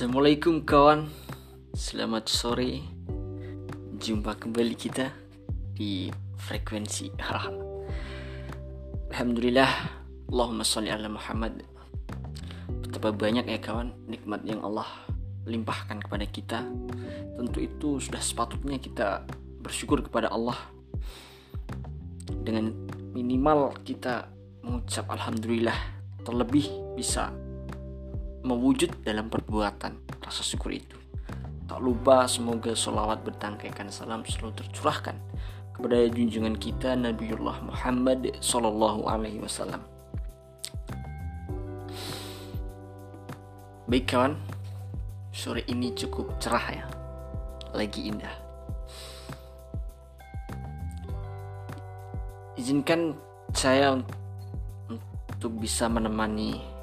Assalamualaikum kawan. Selamat sore. Jumpa kembali kita Di frekuensi. Alhamdulillah. Allahumma salli ala Muhammad. Betapa banyak ya kawan Nikmat yang Allah limpahkan kepada kita. Tentu itu sudah sepatutnya kita Bersyukur kepada Allah. Dengan minimal kita Mengucap Alhamdulillah Terlebih bisa mewujud dalam perbuatan rasa syukur itu. Tak lupa semoga sholawat bertangkaikan salam selalu tercurahkan kepada junjungan kita Nabiullah Muhammad Sallallahu Alaihi Wasallam. Baik kawan, sore ini cukup cerah ya, lagi indah. Izinkan saya untuk bisa menemani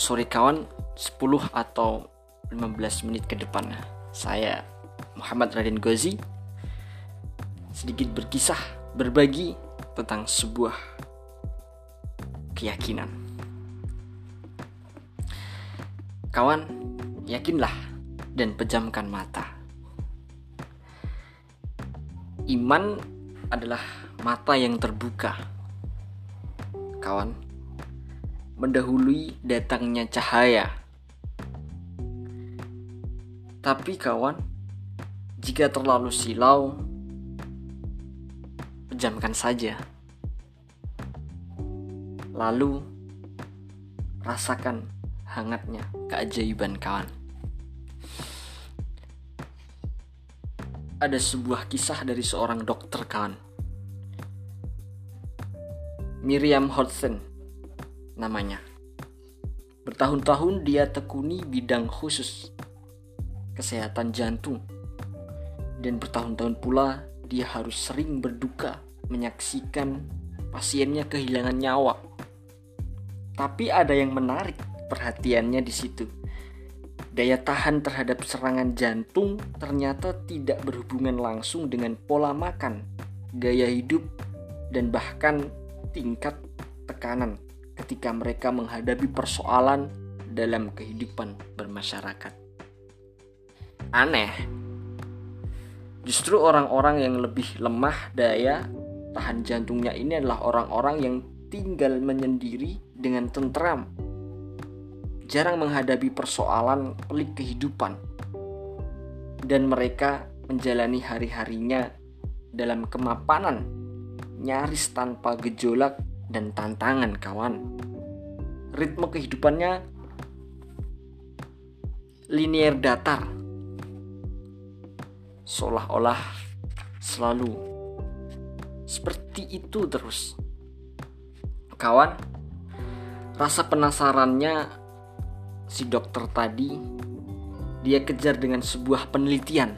sore kawan 10 atau 15 menit ke depan. Saya Muhammad Raden Ghazi sedikit berkisah berbagi tentang sebuah keyakinan. Kawan yakinlah dan pejamkan mata. Iman adalah mata yang terbuka. Kawan mendahului datangnya cahaya tapi kawan, jika terlalu silau, pejamkan saja. Lalu rasakan hangatnya keajaiban kawan. Ada sebuah kisah dari seorang dokter kawan. Miriam Hodgson namanya. Bertahun-tahun dia tekuni bidang khusus kesehatan jantung. Dan bertahun-tahun pula dia harus sering berduka menyaksikan pasiennya kehilangan nyawa. Tapi ada yang menarik perhatiannya di situ. Daya tahan terhadap serangan jantung ternyata tidak berhubungan langsung dengan pola makan, gaya hidup, dan bahkan tingkat tekanan ketika mereka menghadapi persoalan dalam kehidupan bermasyarakat aneh. Justru orang-orang yang lebih lemah daya tahan jantungnya ini adalah orang-orang yang tinggal menyendiri dengan tentram. Jarang menghadapi persoalan pelik kehidupan. Dan mereka menjalani hari-harinya dalam kemapanan, nyaris tanpa gejolak dan tantangan kawan. Ritme kehidupannya linear datar seolah-olah selalu seperti itu terus. Kawan, rasa penasarannya si dokter tadi dia kejar dengan sebuah penelitian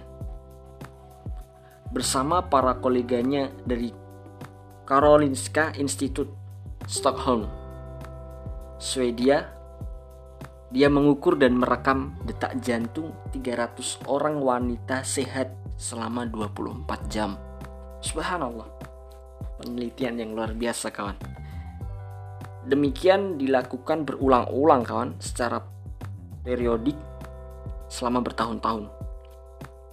bersama para koleganya dari Karolinska Institute Stockholm, Swedia. Dia mengukur dan merekam detak jantung 300 orang wanita sehat selama 24 jam. Subhanallah. Penelitian yang luar biasa kawan. Demikian dilakukan berulang-ulang kawan secara periodik selama bertahun-tahun.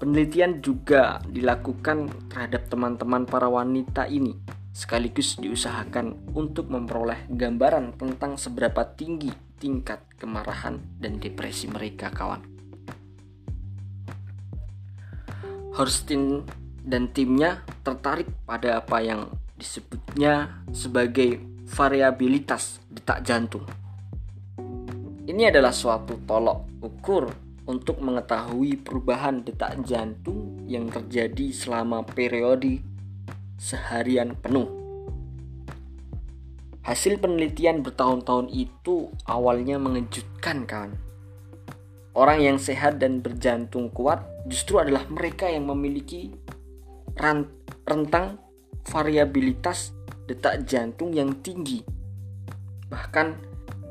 Penelitian juga dilakukan terhadap teman-teman para wanita ini sekaligus diusahakan untuk memperoleh gambaran tentang seberapa tinggi tingkat kemarahan dan depresi mereka kawan. Horstin dan timnya tertarik pada apa yang disebutnya sebagai variabilitas detak jantung. Ini adalah suatu tolok ukur untuk mengetahui perubahan detak jantung yang terjadi selama periode seharian penuh. Hasil penelitian bertahun-tahun itu awalnya mengejutkan kan Orang yang sehat dan berjantung kuat justru adalah mereka yang memiliki rentang variabilitas detak jantung yang tinggi. Bahkan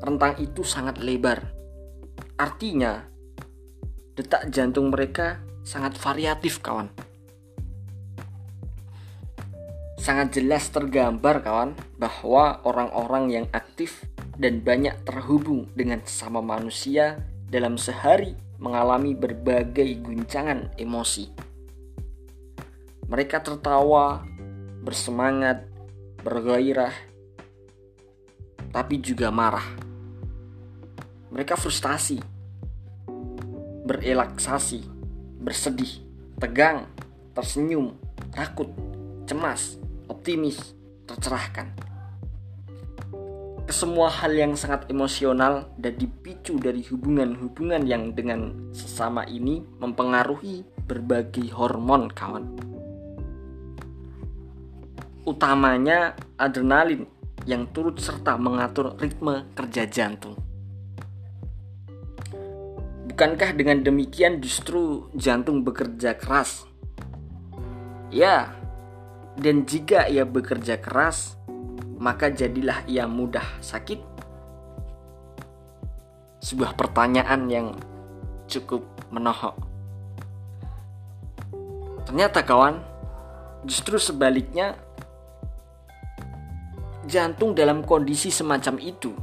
rentang itu sangat lebar. Artinya, detak jantung mereka sangat variatif, kawan. Sangat jelas tergambar, kawan, bahwa orang-orang yang aktif dan banyak terhubung dengan sesama manusia dalam sehari mengalami berbagai guncangan emosi. Mereka tertawa, bersemangat, bergairah, tapi juga marah. Mereka frustasi, berelaksasi, bersedih, tegang, tersenyum, takut, cemas, optimis, tercerahkan. Kesemua hal yang sangat emosional dan dipicu dari hubungan-hubungan yang dengan sesama ini mempengaruhi berbagai hormon kawan. Utamanya adrenalin yang turut serta mengatur ritme kerja jantung. Bukankah dengan demikian justru jantung bekerja keras? Ya, dan jika ia bekerja keras, maka jadilah ia mudah sakit. Sebuah pertanyaan yang cukup menohok. Ternyata kawan, justru sebaliknya jantung dalam kondisi semacam itu,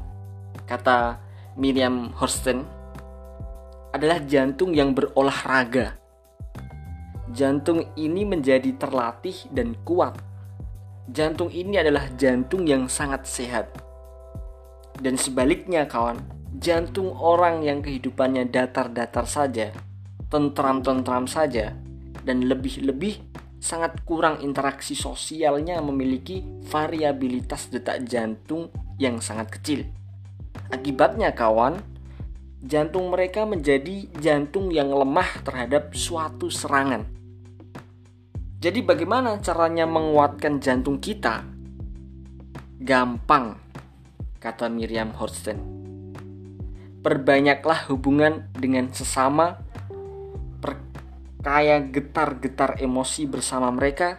kata Miriam Horsten, adalah jantung yang berolahraga. Jantung ini menjadi terlatih dan kuat. Jantung ini adalah jantung yang sangat sehat. Dan sebaliknya kawan, jantung orang yang kehidupannya datar-datar saja, tentram-tentram saja, dan lebih-lebih sangat kurang interaksi sosialnya memiliki variabilitas detak jantung yang sangat kecil. Akibatnya kawan, jantung mereka menjadi jantung yang lemah terhadap suatu serangan. Jadi bagaimana caranya menguatkan jantung kita? Gampang, kata Miriam Horsten. Perbanyaklah hubungan dengan sesama, perkaya getar-getar emosi bersama mereka,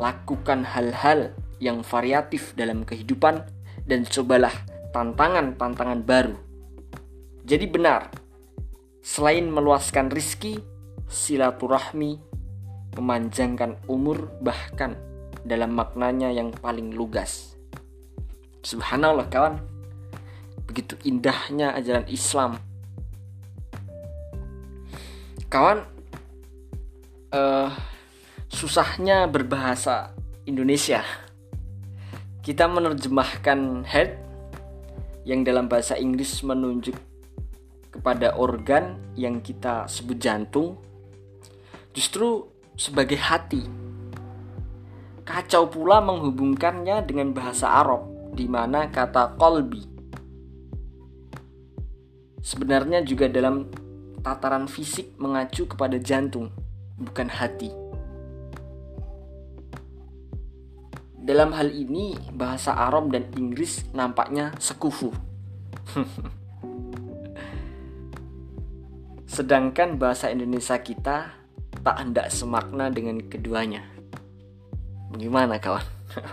lakukan hal-hal yang variatif dalam kehidupan, dan cobalah tantangan-tantangan baru jadi benar, selain meluaskan rizki, silaturahmi, memanjangkan umur bahkan dalam maknanya yang paling lugas. Subhanallah kawan, begitu indahnya ajaran Islam. Kawan, uh, susahnya berbahasa Indonesia. Kita menerjemahkan head yang dalam bahasa Inggris menunjuk kepada organ yang kita sebut jantung justru sebagai hati. Kacau pula menghubungkannya dengan bahasa Arab di mana kata kolbi sebenarnya juga dalam tataran fisik mengacu kepada jantung, bukan hati. Dalam hal ini, bahasa Arab dan Inggris nampaknya sekufu. Sedangkan bahasa Indonesia kita tak hendak semakna dengan keduanya. Bagaimana kawan?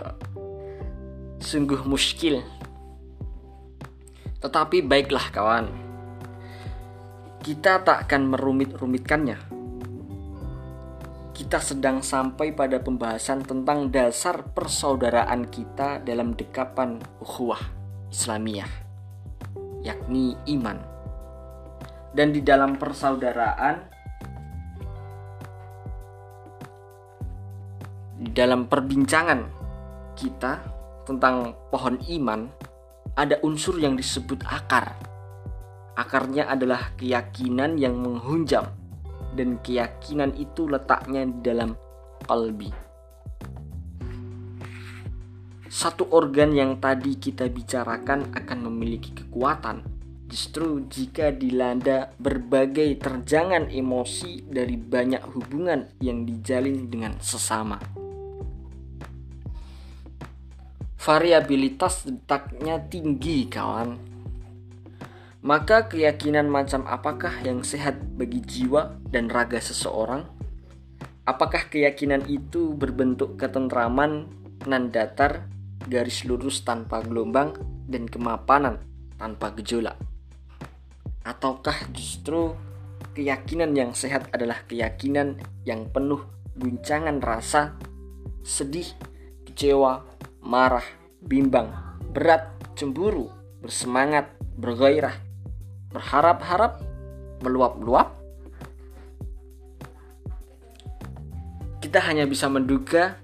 Sungguh muskil. Tetapi baiklah kawan. Kita tak akan merumit-rumitkannya. Kita sedang sampai pada pembahasan tentang dasar persaudaraan kita dalam dekapan ukhuwah Islamiyah, yakni iman dan di dalam persaudaraan dalam perbincangan kita tentang pohon iman ada unsur yang disebut akar. Akarnya adalah keyakinan yang menghunjam dan keyakinan itu letaknya di dalam kalbi. Satu organ yang tadi kita bicarakan akan memiliki kekuatan Justru jika dilanda berbagai terjangan emosi dari banyak hubungan yang dijalin dengan sesama. Variabilitas detaknya tinggi, kawan. Maka keyakinan macam apakah yang sehat bagi jiwa dan raga seseorang? Apakah keyakinan itu berbentuk ketentraman nan datar, garis lurus tanpa gelombang, dan kemapanan tanpa gejolak? ataukah justru keyakinan yang sehat adalah keyakinan yang penuh guncangan rasa sedih, kecewa, marah, bimbang, berat, cemburu, bersemangat, bergairah, berharap-harap, meluap-luap? Kita hanya bisa menduga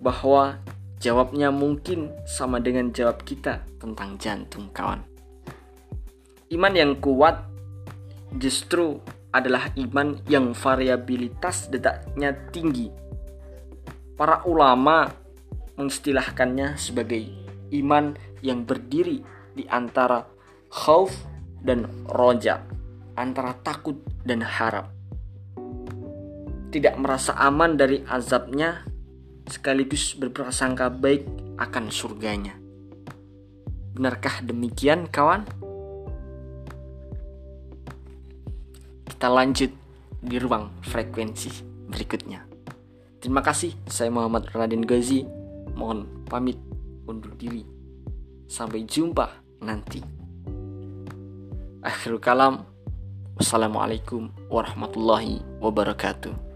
bahwa jawabnya mungkin sama dengan jawab kita tentang jantung, kawan. Iman yang kuat justru adalah iman yang variabilitas detaknya tinggi. Para ulama mengistilahkannya sebagai iman yang berdiri di antara khauf dan roja, antara takut dan harap. Tidak merasa aman dari azabnya, sekaligus berprasangka baik akan surganya. Benarkah demikian, kawan? Kita lanjut di ruang frekuensi berikutnya. Terima kasih, saya Muhammad Raden Ghazi. Mohon pamit undur diri. Sampai jumpa nanti. Akhirul kalam. Wassalamualaikum warahmatullahi wabarakatuh.